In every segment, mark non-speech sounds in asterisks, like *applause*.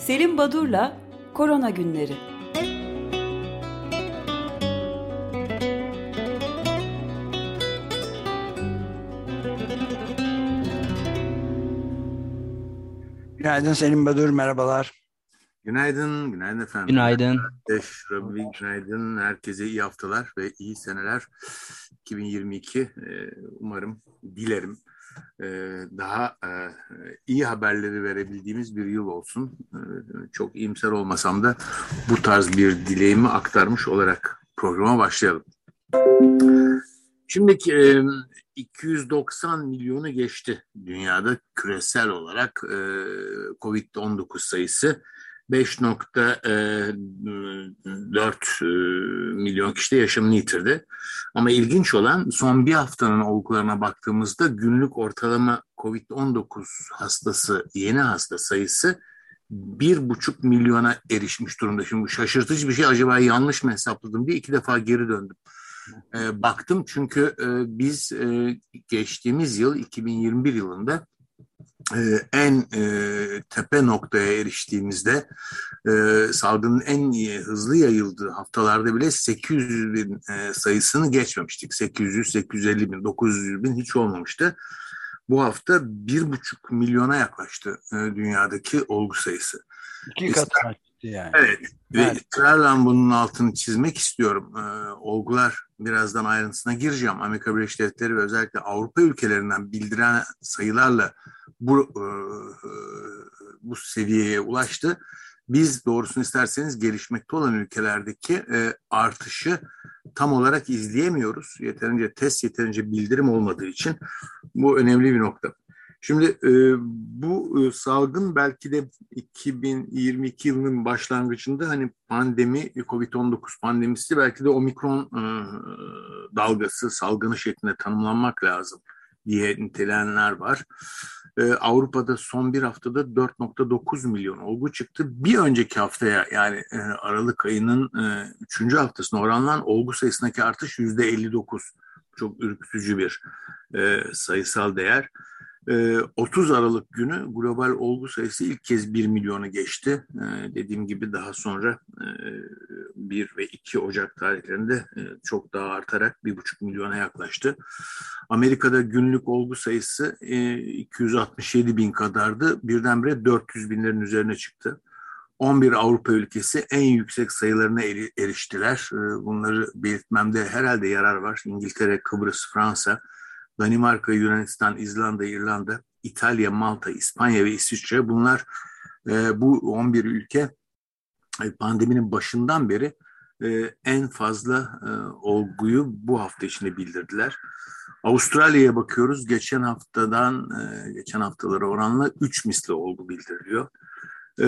Selim Badur'la Korona Günleri. Günaydın Selim Badur, merhabalar. Günaydın, günaydın efendim. Günaydın. Ateş, Rabbi, günaydın. Herkese iyi haftalar ve iyi seneler. 2022 e, umarım, dilerim e, daha e, iyi haberleri verebildiğimiz bir yıl olsun. Çok iyimser olmasam da bu tarz bir dileğimi aktarmış olarak programa başlayalım. Şimdi 290 milyonu geçti dünyada küresel olarak COVID-19 sayısı. 5.4 milyon kişi de yaşamını yitirdi. Ama ilginç olan son bir haftanın olgularına baktığımızda günlük ortalama COVID-19 hastası, yeni hasta sayısı bir buçuk milyona erişmiş durumda. Şimdi bu şaşırtıcı bir şey. Acaba yanlış mı hesapladım diye iki defa geri döndüm. E, baktım çünkü e, biz e, geçtiğimiz yıl 2021 yılında e, en e, tepe noktaya eriştiğimizde e, salgının en iyi, hızlı yayıldığı haftalarda bile 800 bin e, sayısını geçmemiştik. 800, 850 bin, 900 bin hiç olmamıştı. Bu hafta bir buçuk milyona yaklaştı dünyadaki olgu sayısı. İki kat yani. Evet. Ve ısrarla bunun altını çizmek istiyorum. Ee, olgular birazdan ayrıntısına gireceğim. Amerika Birleşik Devletleri ve özellikle Avrupa ülkelerinden bildiren sayılarla bu e, bu seviyeye ulaştı. Biz doğrusunu isterseniz gelişmekte olan ülkelerdeki e, artışı tam olarak izleyemiyoruz. Yeterince test, yeterince bildirim olmadığı için bu önemli bir nokta. Şimdi e, bu e, salgın belki de 2022 yılının başlangıcında hani pandemi, Covid-19 pandemisi belki de omikron e, dalgası, salgını şeklinde tanımlanmak lazım diye nitelenenler var. Ee, Avrupa'da son bir haftada 4.9 milyon olgu çıktı. Bir önceki haftaya yani e, Aralık ayının e, 3. haftasına oranlan olgu sayısındaki artış %59. Çok ürkütücü bir e, sayısal değer. 30 ee, Aralık günü global olgu sayısı ilk kez 1 milyonu geçti. Ee, dediğim gibi daha sonra 1 e, ve 2 Ocak tarihlerinde e, çok daha artarak 1,5 milyona yaklaştı. Amerika'da günlük olgu sayısı 267 e, bin kadardı. Birdenbire 400 binlerin üzerine çıktı. 11 Avrupa ülkesi en yüksek sayılarına eriştiler. Bunları belirtmemde herhalde yarar var. İngiltere, Kıbrıs, Fransa, Danimarka, Yunanistan, İzlanda, İrlanda, İtalya, Malta, İspanya ve İsviçre bunlar e, bu 11 ülke e, pandeminin başından beri e, en fazla e, olguyu bu hafta içinde bildirdiler. Avustralya'ya bakıyoruz. Geçen haftadan, e, geçen haftalara oranla 3 misli olgu bildiriliyor. Ee,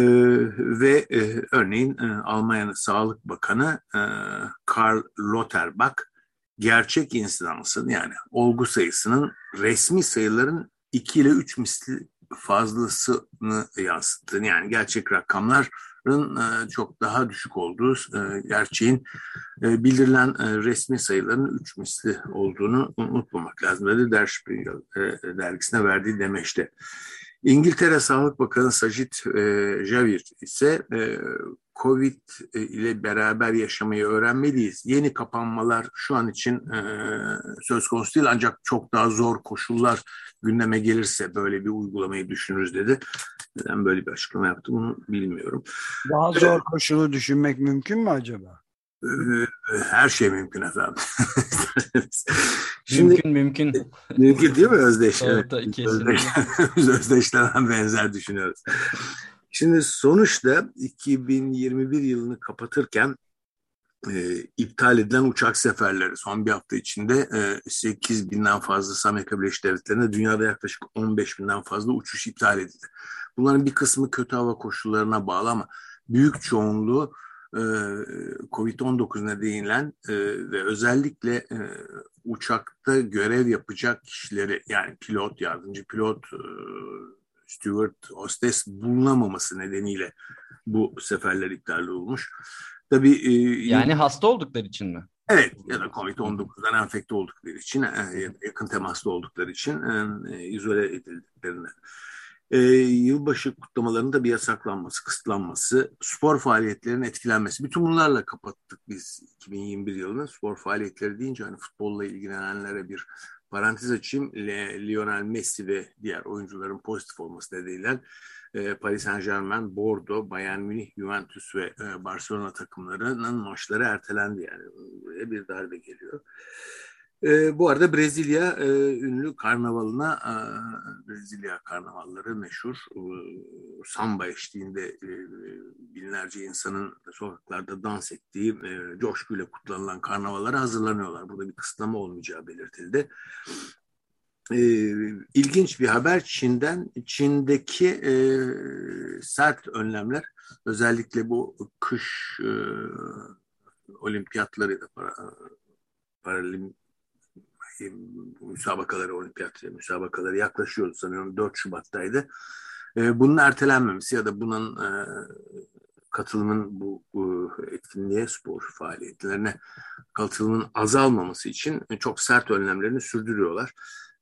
ve e, örneğin e, Almanya'nın Sağlık Bakanı e, Karl Lauterbach gerçek insidansın yani olgu sayısının resmi sayıların 2 ile 3 misli fazlasını yansıttığını yani gerçek rakamların e, çok daha düşük olduğu e, gerçeğin e, bildirilen resmi sayıların 3 misli olduğunu unutmamak lazım. Dedi Der Spiegel dergisine verdiği demeçte. İngiltere Sağlık Bakanı Sajid Javid ise Covid e, ile beraber yaşamayı öğrenmeliyiz. Yeni kapanmalar şu an için e, söz konusu değil ancak çok daha zor koşullar gündeme gelirse böyle bir uygulamayı düşünürüz dedi. Neden böyle bir açıklama yaptı bunu bilmiyorum. Daha zor koşulu düşünmek mümkün mü acaba? Her şey mümkün efendim. *laughs* Şimdi, mümkün mümkün. Mümkün değil mi özdeş? Evet, özdeş, *laughs* özdeşlenen benzer düşünüyoruz. Şimdi sonuçta 2021 yılını kapatırken e, iptal edilen uçak seferleri son bir hafta içinde e, 8 binden fazla Amerika Birleşik Devletleri'nde dünyada yaklaşık 15 binden fazla uçuş iptal edildi. Bunların bir kısmı kötü hava koşullarına bağlı ama büyük çoğunluğu Covid-19 nedeniyle e, ve özellikle e, uçakta görev yapacak kişileri yani pilot, yardımcı pilot, e, steward, hostes bulunamaması nedeniyle bu seferler iptal olmuş. Tabii, e, yani hasta oldukları için mi? Evet ya da COVID-19'dan enfekte oldukları için, e, yakın temaslı oldukları için e, izole edildiklerini. E, yılbaşı kutlamalarının da bir yasaklanması, kısıtlanması, spor faaliyetlerinin etkilenmesi. Bütün bunlarla kapattık biz 2021 yılını. Spor faaliyetleri deyince hani futbolla ilgilenenlere bir parantez açayım. Le, Lionel Messi ve diğer oyuncuların pozitif olması nedeniyle e, Paris Saint Germain, Bordeaux, Bayern Münih, Juventus ve e, Barcelona takımlarının maçları ertelendi yani. Buraya bir darbe geliyor. E, bu arada Brezilya e, ünlü karnavalına, e, Brezilya karnavalları meşhur. E, samba eşliğinde e, binlerce insanın sokaklarda dans ettiği, e, coşkuyla kutlanılan karnavallara hazırlanıyorlar. Burada bir kısıtlama olmayacağı belirtildi. E, ilginç bir haber Çin'den. Çin'deki e, sert önlemler, özellikle bu kış e, olimpiyatları para, paralim müsabakaları, olimpiyat müsabakaları yaklaşıyordu sanıyorum 4 Şubat'taydı. E, bunun ertelenmemesi ya da bunun e, katılımın bu, bu etkinliğe, spor faaliyetlerine katılımın azalmaması için çok sert önlemlerini sürdürüyorlar.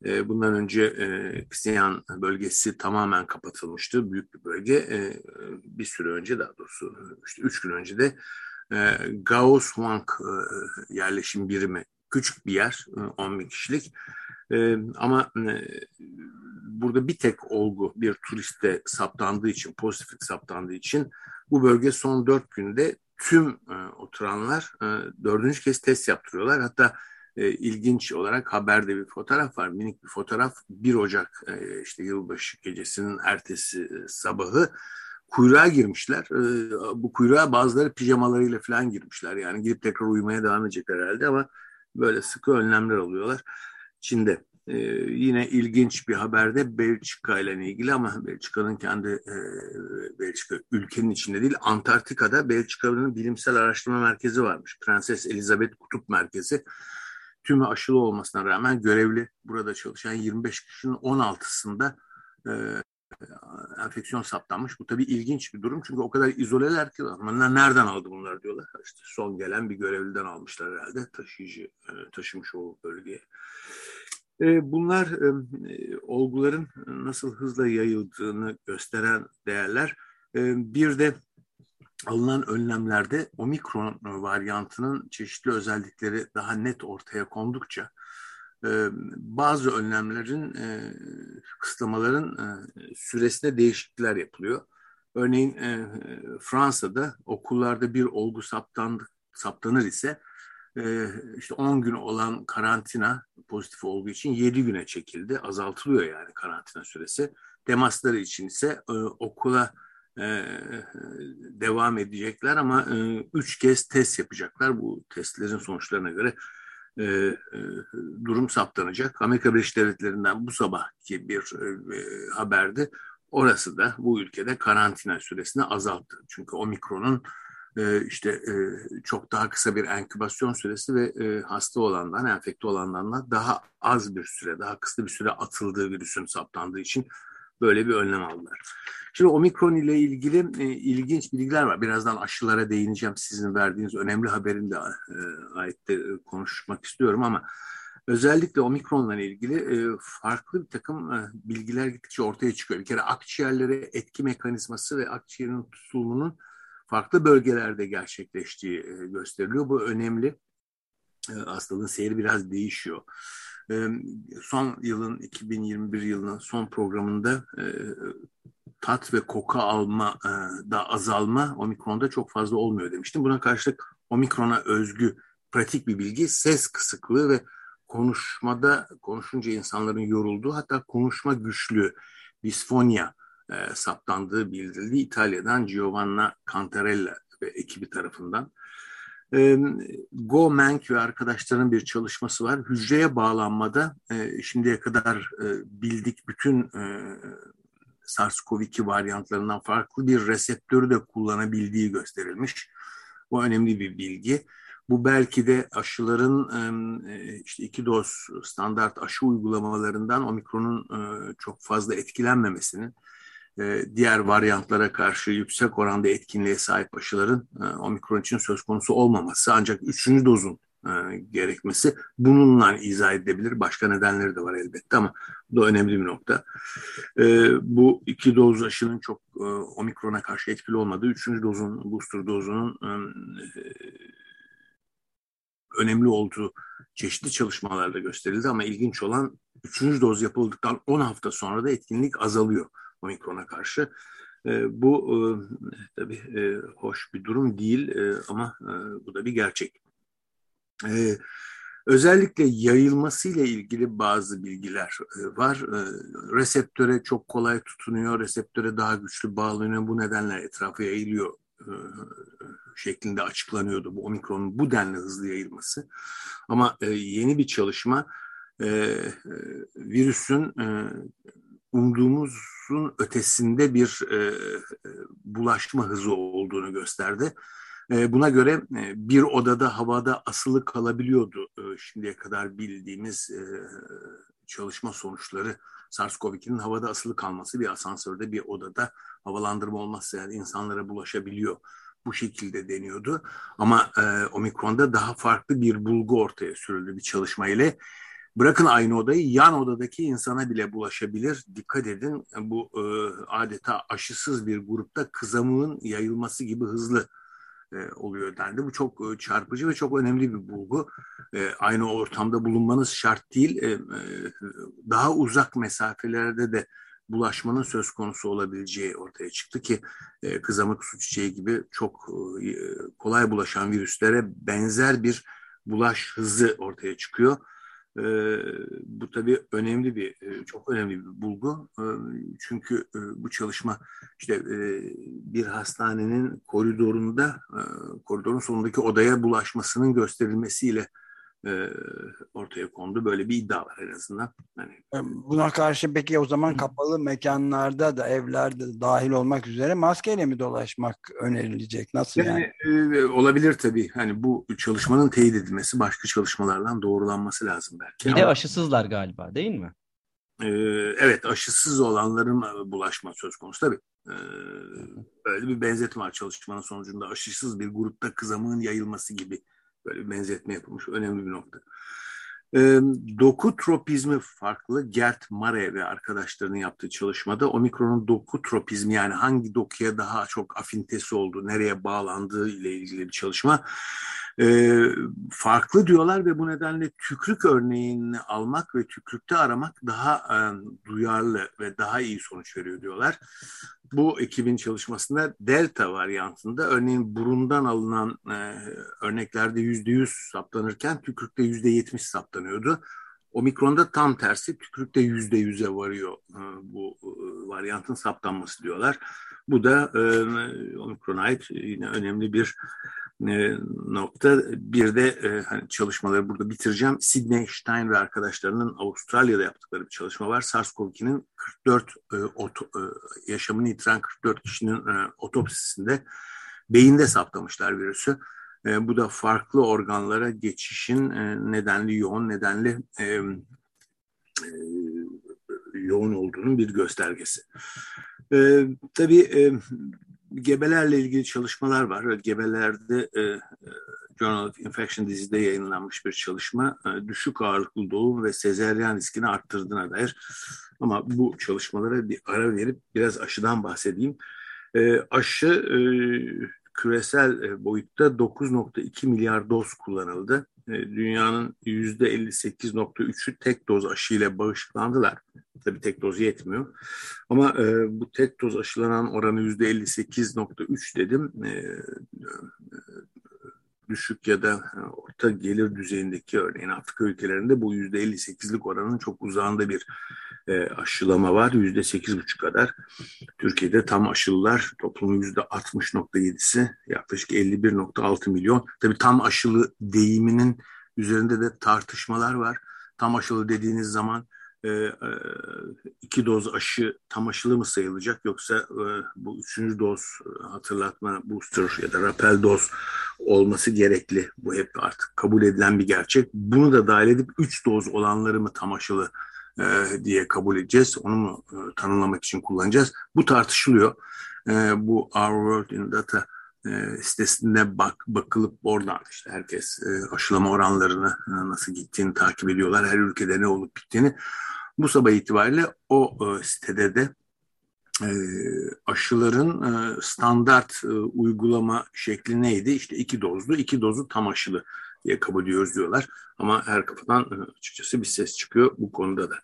E, bundan önce e, Xi'an bölgesi tamamen kapatılmıştı. Büyük bir bölge. E, bir süre önce daha doğrusu işte üç gün önce de e, Gaosuang e, yerleşim birimi küçük bir yer, 10 e, bin kişilik. E, ama e, burada bir tek olgu bir turiste saptandığı için, pozitif saptandığı için bu bölge son dört günde tüm oturanlar dördüncü kez test yaptırıyorlar. Hatta ilginç olarak haberde bir fotoğraf var. Minik bir fotoğraf 1 Ocak işte yılbaşı gecesinin ertesi sabahı kuyruğa girmişler. Bu kuyruğa bazıları pijamalarıyla falan girmişler. Yani girip tekrar uyumaya devam edecek herhalde ama böyle sıkı önlemler alıyorlar. Çin'de ee, yine ilginç bir haberde Belçika ile ilgili ama Belçika'nın kendi e, Belçika ülkenin içinde değil Antarktika'da Belçika'nın bilimsel araştırma merkezi varmış. Prenses Elizabeth Kutup Merkezi. Tümü aşılı olmasına rağmen görevli burada çalışan 25 kişinin 16'sında e, enfeksiyon saptanmış. Bu tabii ilginç bir durum çünkü o kadar izoleler ki ama nereden aldı bunlar diyorlar. İşte son gelen bir görevliden almışlar herhalde taşıyıcı e, taşımış o bölgeye. E, bunlar e, olguların nasıl hızla yayıldığını gösteren değerler. Bir de alınan önlemlerde omikron varyantının çeşitli özellikleri daha net ortaya kondukça bazı önlemlerin, kısıtlamaların süresinde değişiklikler yapılıyor. Örneğin Fransa'da okullarda bir olgu saptandı, saptanır ise işte 10 gün olan karantina pozitif olduğu için 7 güne çekildi. Azaltılıyor yani karantina süresi. Temasları için ise okula devam edecekler ama 3 kez test yapacaklar. Bu testlerin sonuçlarına göre e, e, durum saptanacak. Amerika Birleşik Devletleri'nden bu sabahki bir e, haberdi. Orası da bu ülkede karantina süresini azalttı. Çünkü omikronun e, işte e, çok daha kısa bir enkübasyon süresi ve e, hasta olandan, enfekte olandan daha az bir süre, daha kısa bir süre atıldığı virüsün saptandığı için böyle bir önlem aldılar. Şimdi omikron ile ilgili e, ilginç bilgiler var. Birazdan aşılara değineceğim. Sizin verdiğiniz önemli haberin de e, ait de e, konuşmak istiyorum ama özellikle omikronla ilgili e, farklı bir takım e, bilgiler gittikçe ortaya çıkıyor. Bir kere akciğerlere etki mekanizması ve akciğerin tutulumunun farklı bölgelerde gerçekleştiği e, gösteriliyor. Bu önemli. E, hastalığın seyri biraz değişiyor son yılın 2021 yılının son programında e, tat ve koku alma e, da azalma omikronda çok fazla olmuyor demiştim. Buna karşılık omikrona özgü pratik bir bilgi ses kısıklığı ve konuşmada konuşunca insanların yorulduğu hatta konuşma güçlüğü disfonya e, saptandığı bildirildi. İtalya'dan Giovanna Cantarella ve ekibi tarafından. E, Go Menk ve arkadaşlarının bir çalışması var. Hücreye bağlanmada e, şimdiye kadar e, bildik bütün e, SARS-CoV-2 varyantlarından farklı bir reseptörü de kullanabildiği gösterilmiş. Bu önemli bir bilgi. Bu belki de aşıların e, işte iki doz standart aşı uygulamalarından omikronun e, çok fazla etkilenmemesinin diğer varyantlara karşı yüksek oranda etkinliğe sahip aşıların omikron için söz konusu olmaması ancak üçüncü dozun e, gerekmesi bununla izah edilebilir. Başka nedenleri de var elbette ama bu da önemli bir nokta. E, bu iki doz aşının çok e, omikrona karşı etkili olmadığı, üçüncü dozun, booster dozunun e, önemli olduğu çeşitli çalışmalarda gösterildi ama ilginç olan üçüncü doz yapıldıktan 10 hafta sonra da etkinlik azalıyor omikrona karşı. E, bu e, tabii e, hoş bir durum değil e, ama e, bu da bir gerçek. E, özellikle yayılmasıyla ilgili bazı bilgiler e, var. E, reseptöre çok kolay tutunuyor, reseptöre daha güçlü bağlanıyor. Bu nedenle etrafa yayılıyor e, şeklinde açıklanıyordu bu omikronun bu denli hızlı yayılması. Ama e, yeni bir çalışma e, e, virüsün e, umduğumuzun ötesinde bir e, bulaşma hızı olduğunu gösterdi. E, buna göre e, bir odada havada asılı kalabiliyordu e, şimdiye kadar bildiğimiz e, çalışma sonuçları. SARS-CoV-2'nin havada asılı kalması bir asansörde bir odada havalandırma olmazsa yani insanlara bulaşabiliyor. Bu şekilde deniyordu. Ama e, omikronda daha farklı bir bulgu ortaya sürüldü bir çalışma ile. Bırakın aynı odayı yan odadaki insana bile bulaşabilir. Dikkat edin bu e, adeta aşısız bir grupta kızamığın yayılması gibi hızlı e, oluyor dendi. Bu çok e, çarpıcı ve çok önemli bir bulgu. E, aynı ortamda bulunmanız şart değil. E, e, daha uzak mesafelerde de bulaşmanın söz konusu olabileceği ortaya çıktı ki e, kızamık su çiçeği gibi çok e, kolay bulaşan virüslere benzer bir bulaş hızı ortaya çıkıyor. E, bu tabii önemli bir, çok önemli bir bulgu. E, çünkü e, bu çalışma işte e, bir hastanenin koridorunda, e, koridorun sonundaki odaya bulaşmasının gösterilmesiyle e, ortaya kondu. Böyle bir iddia var en azından. Hani... Buna karşı peki o zaman kapalı mekanlarda da evlerde dahil olmak üzere maskeyle mi dolaşmak önerilecek? Nasıl yani? yani? E, olabilir tabii. Hani bu çalışmanın teyit edilmesi başka çalışmalardan doğrulanması lazım belki. Bir de aşısızlar galiba değil mi? E, evet aşısız olanların bulaşma söz konusu tabii. E, öyle bir benzetme var çalışmanın sonucunda aşısız bir grupta kızamığın yayılması gibi Böyle bir benzetme yapılmış. Önemli bir nokta. E, doku tropizmi farklı. Gert Mare ve arkadaşlarının yaptığı çalışmada omikronun doku tropizmi yani hangi dokuya daha çok afintesi olduğu, nereye bağlandığı ile ilgili bir çalışma. E, farklı diyorlar ve bu nedenle tükrük örneğini almak ve tükrükte aramak daha e, duyarlı ve daha iyi sonuç veriyor diyorlar bu ekibin çalışmasında delta varyantında örneğin burundan alınan e, örneklerde yüzde yüz saptanırken tükürükte yüzde yetmiş saptanıyordu. Omikronda tam tersi tükürükte yüzde yüze varıyor e, bu e, varyantın saptanması diyorlar. Bu da e, omikrona ait yine önemli bir e, nokta. Bir de e, hani çalışmaları burada bitireceğim. Sidney Stein ve arkadaşlarının Avustralya'da yaptıkları bir çalışma var. SARS-CoV-2'nin 44 e, oto, e, yaşamını yitiren 44 kişinin e, otopsisinde beyinde saptamışlar virüsü. E, bu da farklı organlara geçişin e, nedenli yoğun, nedenli e, e, yoğun olduğunun bir göstergesi. E, tabii e, gebelerle ilgili çalışmalar var. Gebelerde e, e, Journal of Infection dizide yayınlanmış bir çalışma e, düşük ağırlıklı doğum ve sezeryan riskini arttırdığına dair. Ama bu çalışmalara bir ara verip biraz aşıdan bahsedeyim. E, aşı e, küresel e, boyutta 9.2 milyar doz kullanıldı. E, dünyanın %58.3'ü tek doz aşıyla bağışıklandılar. Tabii tek doz yetmiyor. Ama e, bu tek doz aşılanan oranı %58.3 dedim. E, e, düşük ya da orta gelir düzeyindeki örneğin Afrika ülkelerinde bu %58'lik oranın çok uzağında bir e, aşılama var. %8,5 kadar. Türkiye'de tam aşılılar toplumun %60.7'si yaklaşık 51.6 milyon. Tabii tam aşılı deyiminin üzerinde de tartışmalar var. Tam aşılı dediğiniz zaman e, e, iki doz aşı tam aşılı mı sayılacak yoksa e, bu üçüncü doz e, hatırlatma booster ya da rapel doz olması gerekli. Bu hep artık kabul edilen bir gerçek. Bunu da dahil edip üç doz olanları mı tam aşılı e, diye kabul edeceğiz. Onu mu e, tanımlamak için kullanacağız? Bu tartışılıyor. E, bu Our World in Data e, bak bakılıp oradan işte herkes e, aşılama oranlarını e, nasıl gittiğini takip ediyorlar. Her ülkede ne olup bittiğini. Bu sabah itibariyle o e, sitede de e, aşıların standart uygulama şekli neydi? İşte iki dozlu, iki dozu tam aşılı diye kabul ediyoruz diyorlar. Ama her kafadan açıkçası bir ses çıkıyor bu konuda da.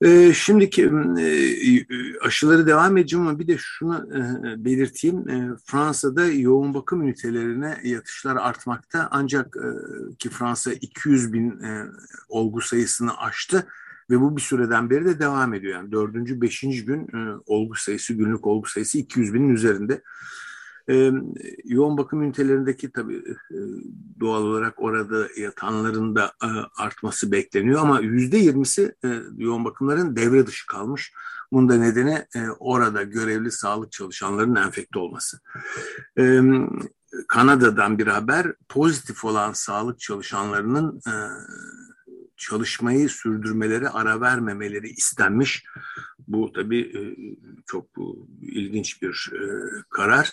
E, şimdiki e, aşıları devam edeceğim ama bir de şunu e, belirteyim. E, Fransa'da yoğun bakım ünitelerine yatışlar artmakta ancak ki Fransa 200 bin olgu sayısını aştı ve bu bir süreden beri de devam ediyor. Yani dördüncü, beşinci gün olgu sayısı, günlük olgu sayısı 200 binin üzerinde. E, yoğun bakım ünitelerindeki tabii e, doğal olarak orada yatanların da e, artması bekleniyor ama yüzde yirmisi e, yoğun bakımların devre dışı kalmış. Bunun da nedeni e, orada görevli sağlık çalışanlarının enfekte olması. E, Kanada'dan bir haber pozitif olan sağlık çalışanlarının e, çalışmayı sürdürmeleri, ara vermemeleri istenmiş. Bu tabii e, çok ilginç bir e, karar.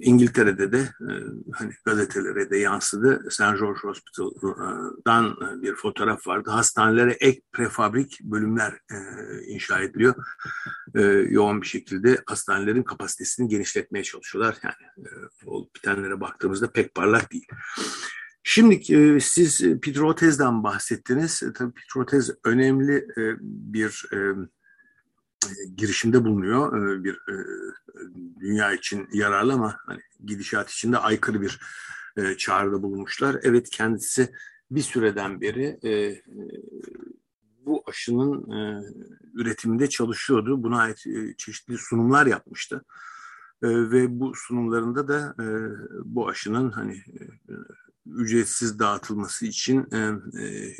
İngiltere'de de e, hani gazetelere de yansıdı. St. George Hospital'dan bir fotoğraf vardı. Hastanelere ek prefabrik bölümler inşa ediliyor. Yoğun bir şekilde hastanelerin kapasitesini genişletmeye çalışıyorlar. Yani olup bitenlere baktığımızda pek parlak değil. Şimdi e, siz Pitrotez'den bahsettiniz. E, tabii Pitrotez önemli e, bir e, girişimde bulunuyor. E, bir e, dünya için yararlı ama hani, gidişat içinde aykırı bir e, çağrıda bulunmuşlar. Evet kendisi bir süreden beri e, bu aşının e, üretiminde çalışıyordu. Buna ait e, çeşitli sunumlar yapmıştı. E, ve bu sunumlarında da e, bu aşının hani e, ücretsiz dağıtılması için e, e,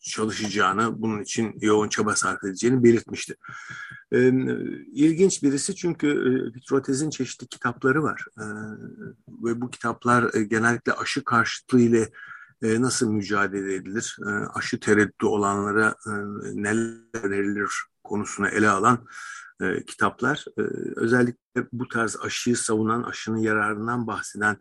çalışacağını, bunun için yoğun çaba sarf edeceğini belirtmişti. E, ilginç birisi çünkü e, Pitrotez'in çeşitli kitapları var. E, ve bu kitaplar e, genellikle aşı karşıtlığı ile e, nasıl mücadele edilir, e, aşı tereddütü olanlara e, neler verilir konusunu ele alan e, kitaplar. E, özellikle bu tarz aşıyı savunan, aşının yararından bahseden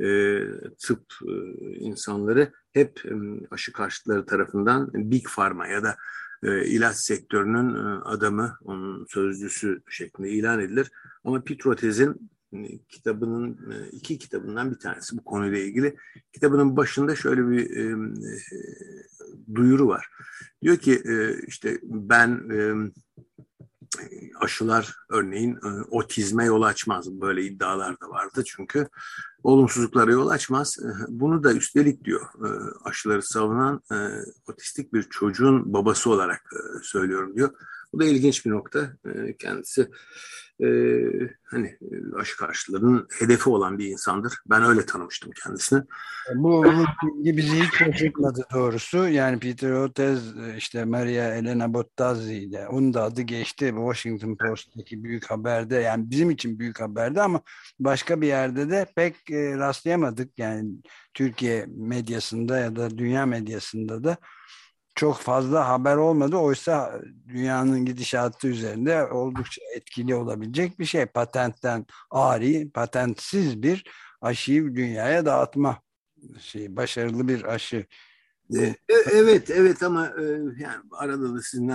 e, tıp e, insanları hep e, aşı karşıtları tarafından Big Pharma ya da e, ilaç sektörünün e, adamı, onun sözcüsü şeklinde ilan edilir. Ama Pitrotez'in e, kitabının e, iki kitabından bir tanesi bu konuyla ilgili. Kitabının başında şöyle bir e, e, duyuru var. Diyor ki e, işte ben e, aşılar örneğin e, otizme yol açmaz. Böyle iddialar da vardı çünkü olumsuzluklara yol açmaz. E, bunu da üstelik diyor e, aşıları savunan otistik bir çocuğun babası olarak söylüyorum diyor. Bu da ilginç bir nokta. Kendisi e, hani e, aşı karşılarının hedefi olan bir insandır. Ben öyle tanımıştım kendisini. Bu bilgi bizi hiç şaşırtmadı doğrusu. Yani Peter Otez, işte Maria Elena Bottazzi ile onun da adı geçti Washington Post'taki büyük haberde yani bizim için büyük haberde ama başka bir yerde de pek e, rastlayamadık. Yani Türkiye medyasında ya da dünya medyasında da çok fazla haber olmadı. Oysa dünyanın gidişatı üzerinde oldukça etkili olabilecek bir şey. Patentten ari, patentsiz bir aşıyı dünyaya dağıtma şey, başarılı bir aşı. E, e, evet, evet ama e, yani arada da sizinle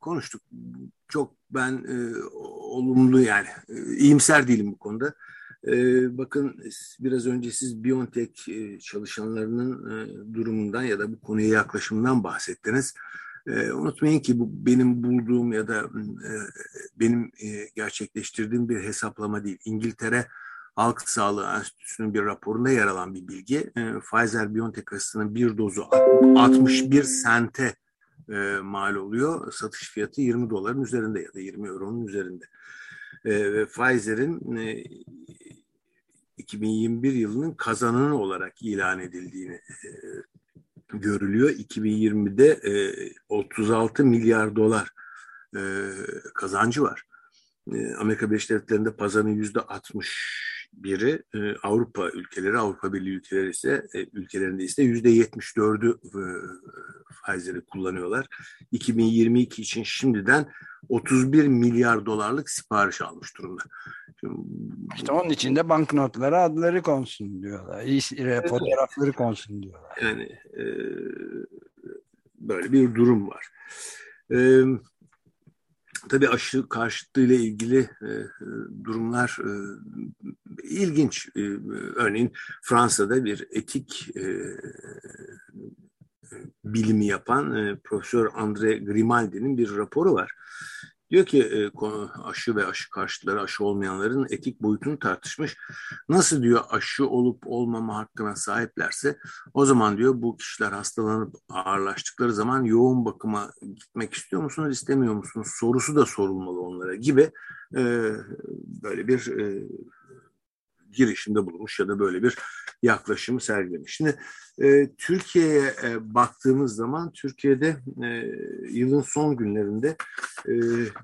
konuştuk. Çok ben olumlu yani iyimser değilim bu konuda. Ee, bakın biraz önce siz Biontech e, çalışanlarının e, durumundan ya da bu konuya yaklaşımından bahsettiniz. E, unutmayın ki bu benim bulduğum ya da e, benim gerçekleştirdiğim bir hesaplama değil. İngiltere Halk Sağlığı Enstitüsü'nün bir raporunda yer alan bir bilgi. E, Pfizer-BioNTech aşısının bir dozu 61 sente mal oluyor. Satış fiyatı 20 doların üzerinde ya da 20 euronun üzerinde. Ve Pfizer'in 2021 yılının kazananı olarak ilan edildiğini e, görülüyor. 2020'de e, 36 milyar dolar e, kazancı var. E, Amerika Birleşik Devletleri'nde pazarın yüzde 60 biri e, Avrupa ülkeleri, Avrupa Birliği ülkeleri ise e, ülkelerinde ise yüzde 74'ü e, Pfizer'i kullanıyorlar. 2022 için şimdiden 31 milyar dolarlık sipariş almış durumda. Şimdi, işte onun için de banknotlara adları konsun diyorlar. Evet. Fotoğrafları konsun diyorlar. Yani e, böyle bir durum var. E, tabii aşı karşıtlığıyla ilgili e, durumlar e, ilginç. E, örneğin Fransa'da bir etik e, bilimi yapan e, Profesör André Grimaldi'nin bir raporu var. Diyor ki e, aşı ve aşı karşıtları aşı olmayanların etik boyutunu tartışmış. Nasıl diyor aşı olup olmama hakkına sahiplerse o zaman diyor bu kişiler hastalanıp ağırlaştıkları zaman yoğun bakıma gitmek istiyor musunuz istemiyor musunuz sorusu da sorulmalı onlara gibi e, böyle bir girişimde bulunmuş ya da böyle bir yaklaşımı sergilemiş. Şimdi e, Türkiye'ye e, baktığımız zaman Türkiye'de e, yılın son günlerinde e,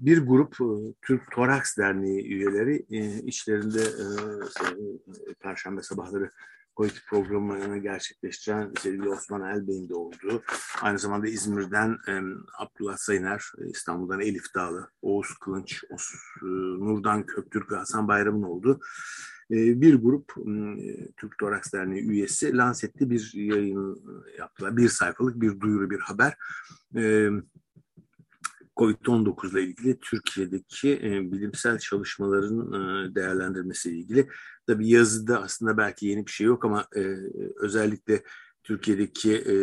bir grup e, Türk Toraks Derneği üyeleri e, içlerinde e, e Perşembe sabahları politik programını gerçekleştiren sevgili Osman Elbey'in de olduğu, aynı zamanda İzmir'den e, Abdullah Sayıner, İstanbul'dan Elif Dağlı, Oğuz Kılınç, Os, e, Nurdan Köktürk Hasan Bayram'ın olduğu bir grup Türk Toraks Derneği üyesi Lancet'te bir yayın yaptılar. Bir sayfalık bir duyuru, bir haber. Ee, Covid-19 ile ilgili Türkiye'deki bilimsel çalışmaların e, değerlendirmesi ilgili. Tabii yazıda aslında belki yeni bir şey yok ama e, özellikle Türkiye'deki e,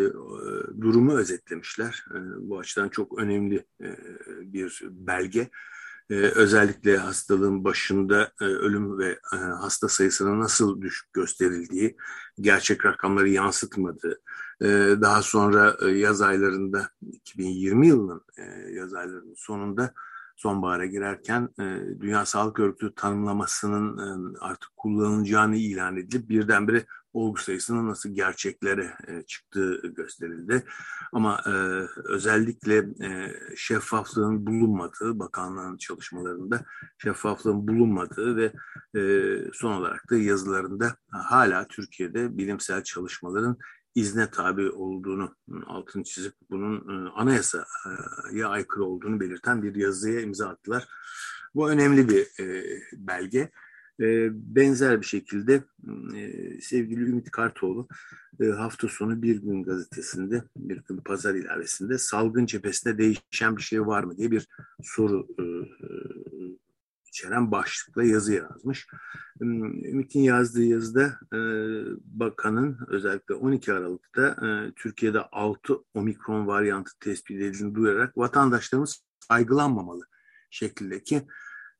durumu özetlemişler. bu açıdan çok önemli bir belge e, özellikle hastalığın başında e, ölüm ve e, hasta sayısının nasıl düşük gösterildiği, gerçek rakamları yansıtmadığı, e, daha sonra e, yaz aylarında 2020 yılının yaz aylarının sonunda sonbahara girerken e, Dünya Sağlık Örgütü tanımlamasının e, artık kullanılacağını ilan edilip birdenbire olgu sayısının nasıl gerçeklere e, çıktığı gösterildi. Ama e, özellikle e, şeffaflığın bulunmadığı, bakanlığın çalışmalarında şeffaflığın bulunmadığı ve e, son olarak da yazılarında hala Türkiye'de bilimsel çalışmaların izne tabi olduğunu altını çizip bunun e, anayasaya aykırı olduğunu belirten bir yazıya imza attılar. Bu önemli bir e, belge. E, benzer bir şekilde sevgili Ümit Kartoğlu hafta sonu Bir Gün gazetesinde, Bir Gün Pazar ilavesinde salgın cephesinde değişen bir şey var mı diye bir soru içeren başlıkla yazı yazmış. Ümit'in yazdığı yazıda e, bakanın özellikle 12 Aralık'ta e, Türkiye'de 6 omikron varyantı tespit edildiğini duyurarak vatandaşlarımız saygılanmamalı şeklindeki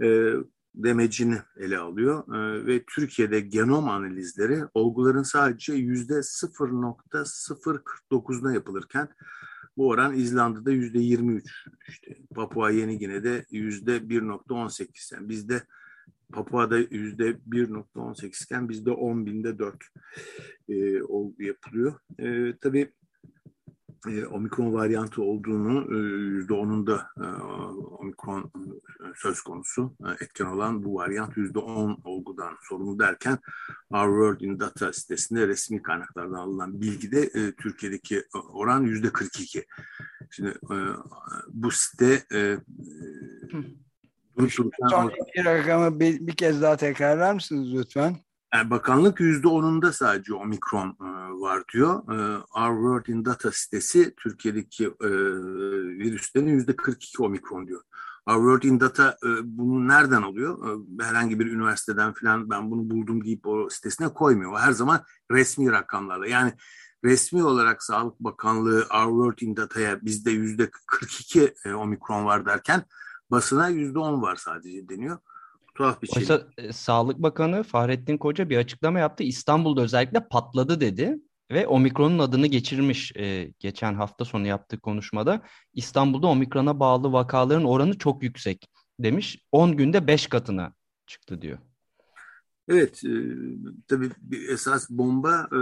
e, demecini ele alıyor e, ve Türkiye'de genom analizleri olguların sadece yüzde 0.049'da yapılırken bu oran İzlanda'da yüzde 23, işte Papua Yeni Gine'de yüzde 1.18 yani bizde Papua'da yüzde 1.18 iken bizde 10 binde 4 e, yapılıyor. E, tabii e, omikron varyantı olduğunu e, yüzde onun da e, omikron e, söz konusu e, etken olan bu varyant yüzde on olgudan sorumlu derken Our World in Data sitesinde resmi kaynaklardan alınan bilgide e, Türkiye'deki oran yüzde 42. Şimdi e, bu site e, Son iki rakamı bir, bir kez daha tekrarlar mısınız lütfen? Yani bakanlık yüzde onunda sadece omikron e, var diyor. E, Our World in Data sitesi Türkiye'deki e, virüslerin yüzde 42 omikron diyor. Our World in Data bunu nereden alıyor? Herhangi bir üniversiteden falan ben bunu buldum deyip o sitesine koymuyor. Her zaman resmi rakamlarla. Yani resmi olarak Sağlık Bakanlığı Our World in Data'ya bizde yüzde 42 e, omikron var derken basına yüzde 10 var sadece deniyor tuhaf bir şey. Oysa e, Sağlık Bakanı Fahrettin Koca bir açıklama yaptı. İstanbul'da özellikle patladı dedi ve omikronun adını geçirmiş e, geçen hafta sonu yaptığı konuşmada. İstanbul'da omikrona bağlı vakaların oranı çok yüksek demiş. 10 günde 5 katına çıktı diyor. Evet, e, tabii esas bomba e,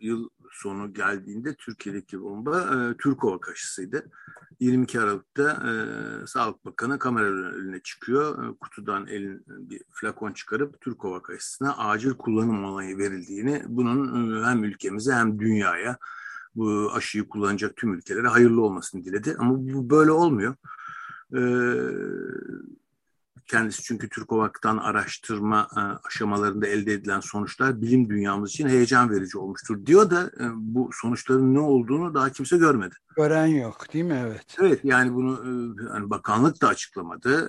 yıl sonu geldiğinde Türkiye'deki bomba e, Türkova kaşısıydı. 22 Aralık'ta e, Sağlık Bakanı kamera önüne çıkıyor. E, kutudan elin bir flakon çıkarıp Türkova kaşısına acil kullanım onayı verildiğini, bunun e, hem ülkemize hem dünyaya bu aşıyı kullanacak tüm ülkelere hayırlı olmasını diledi. Ama bu böyle olmuyor. E, Kendisi çünkü Türkovak'tan araştırma e, aşamalarında elde edilen sonuçlar bilim dünyamız için heyecan verici olmuştur diyor da e, bu sonuçların ne olduğunu daha kimse görmedi. Gören yok değil mi? Evet. Evet yani bunu e, yani bakanlık da açıklamadı.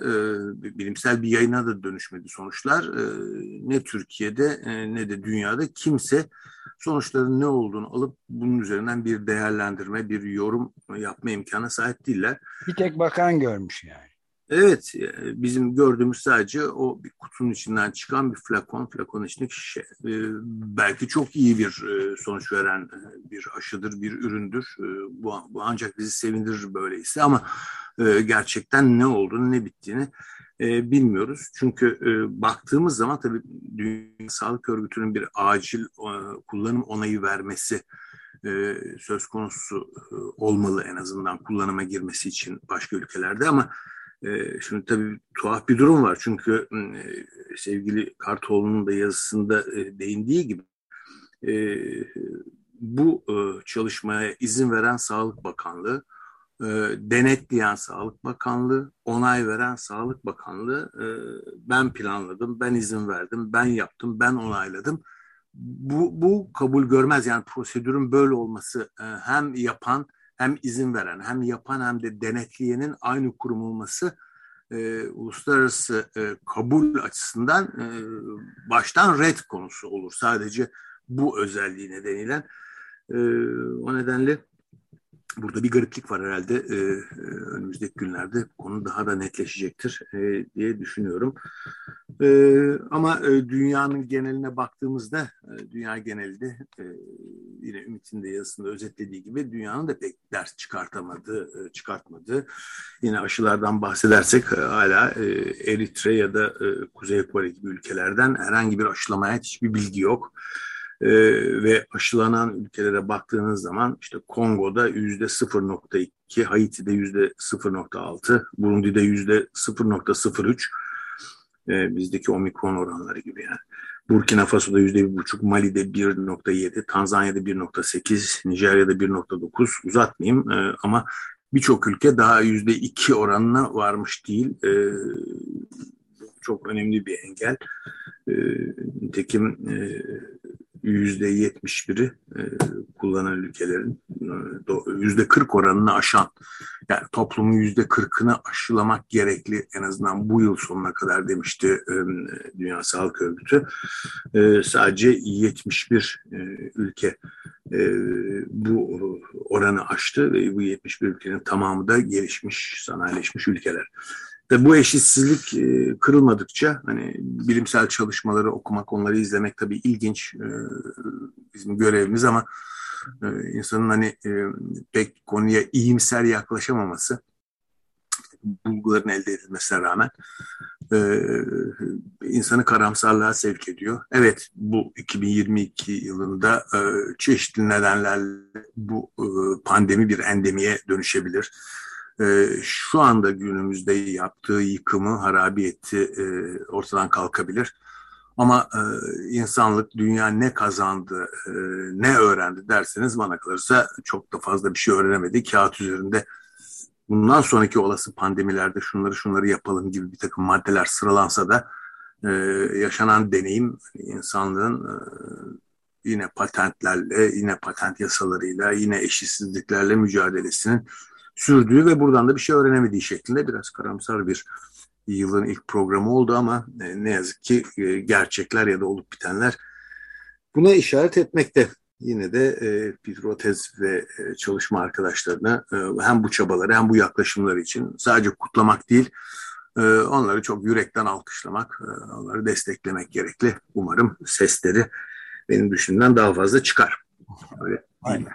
Bilimsel bir yayına da dönüşmedi sonuçlar. Ne Türkiye'de ne de dünyada kimse sonuçların ne olduğunu alıp bunun üzerinden bir değerlendirme, bir yorum yapma imkanı sahip değiller. Bir tek bakan görmüş yani. Evet, e, bizim gördüğümüz sadece o bir kutunun içinden çıkan bir flakon, flakon içindeki şişe. E, belki çok iyi bir e, sonuç veren bir aşıdır, bir üründür. Bu, bu ancak bizi sevindirir böyleyse ama gerçekten ne olduğunu, ne bittiğini bilmiyoruz. Çünkü baktığımız zaman tabii Dünya Sağlık Örgütü'nün bir acil kullanım onayı vermesi söz konusu olmalı en azından kullanıma girmesi için başka ülkelerde ama e, şimdi tabii tuhaf bir durum var. Çünkü e, sevgili Kartoğlu'nun da yazısında e, değindiği gibi e, bu çalışmaya izin veren Sağlık Bakanlığı, denetleyen Sağlık Bakanlığı, onay veren Sağlık Bakanlığı ben planladım, ben izin verdim, ben yaptım, ben onayladım. Bu, bu kabul görmez yani prosedürün böyle olması hem yapan hem izin veren hem yapan hem de denetleyenin aynı kurum olması e, uluslararası e, kabul açısından e, baştan red konusu olur. Sadece bu özelliği nedeniyle. E, o nedenle burada bir gariplik var herhalde. E, e, önümüzdeki günlerde konu daha da netleşecektir e, diye düşünüyorum. E, ama e, dünyanın geneline baktığımızda, e, dünya genelinde e, yine Ümit'in de yazısında özetlediği gibi dünyanın da pek ders çıkartamadığı, e, çıkartmadığı. Yine aşılardan bahsedersek e, hala e, Eritre ya da Kuzey Kore gibi ülkelerden herhangi bir aşılamaya hiçbir bilgi yok. Ve aşılanan ülkelere baktığınız zaman işte Kongo'da yüzde 0.2, Haiti'de yüzde 0.6, Burundi'de yüzde 0.03, e, bizdeki omikron oranları gibi yani. Burkina Faso'da yüzde bir buçuk, Mali'de 1.7, Tanzanya'da 1.8, Nijerya'da 1.9 uzatmayayım e, ama birçok ülke daha yüzde iki oranına varmış değil. E, çok önemli bir engel. E, nitekim e, yüzde yetmiş biri e, kullanan ülkelerin e, yüzde kırk oranını aşan yani toplumun yüzde kırkını aşılamak gerekli en azından bu yıl sonuna kadar demişti e, Dünya Sağlık Örgütü. Sadece 71 ülke bu oranı aştı ve bu 71 ülkenin tamamı da gelişmiş, sanayileşmiş ülkeler. Ve bu eşitsizlik e, kırılmadıkça hani bilimsel çalışmaları okumak, onları izlemek tabii ilginç e, bizim görevimiz ama e, insanın hani pek konuya iyimser yaklaşamaması bulguların elde edilmesine rağmen insanı karamsarlığa sevk ediyor. Evet bu 2022 yılında çeşitli nedenlerle bu pandemi bir endemiye dönüşebilir e, şu anda günümüzde yaptığı yıkımı, harabiyeti e, ortadan kalkabilir. Ama e, insanlık dünya ne kazandı, e, ne öğrendi derseniz bana kalırsa çok da fazla bir şey öğrenemedi. Kağıt üzerinde bundan sonraki olası pandemilerde şunları şunları yapalım gibi bir takım maddeler sıralansa da yaşanan deneyim insanlığın e, yine patentlerle, yine patent yasalarıyla, yine eşitsizliklerle mücadelesinin sürdüğü ve buradan da bir şey öğrenemediği şeklinde biraz karamsar bir yılın ilk programı oldu ama e, ne yazık ki e, gerçekler ya da olup bitenler buna işaret etmekte. Yine de e, Pitrotez ve e, çalışma arkadaşlarına hem bu çabaları hem bu yaklaşımları için sadece kutlamak değil, onları çok yürekten alkışlamak, onları desteklemek gerekli. Umarım sesleri benim düşündüğümden daha fazla çıkar. Öyle Aynen.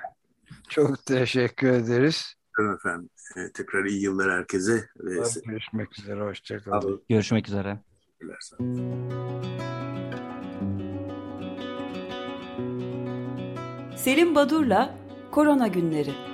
Çok teşekkür ederiz. Efendim. E, tekrar iyi yıllar herkese. Ve... Görüşmek üzere. Hoşçakalın. Görüşmek üzere. Selim Badur'la Korona Günleri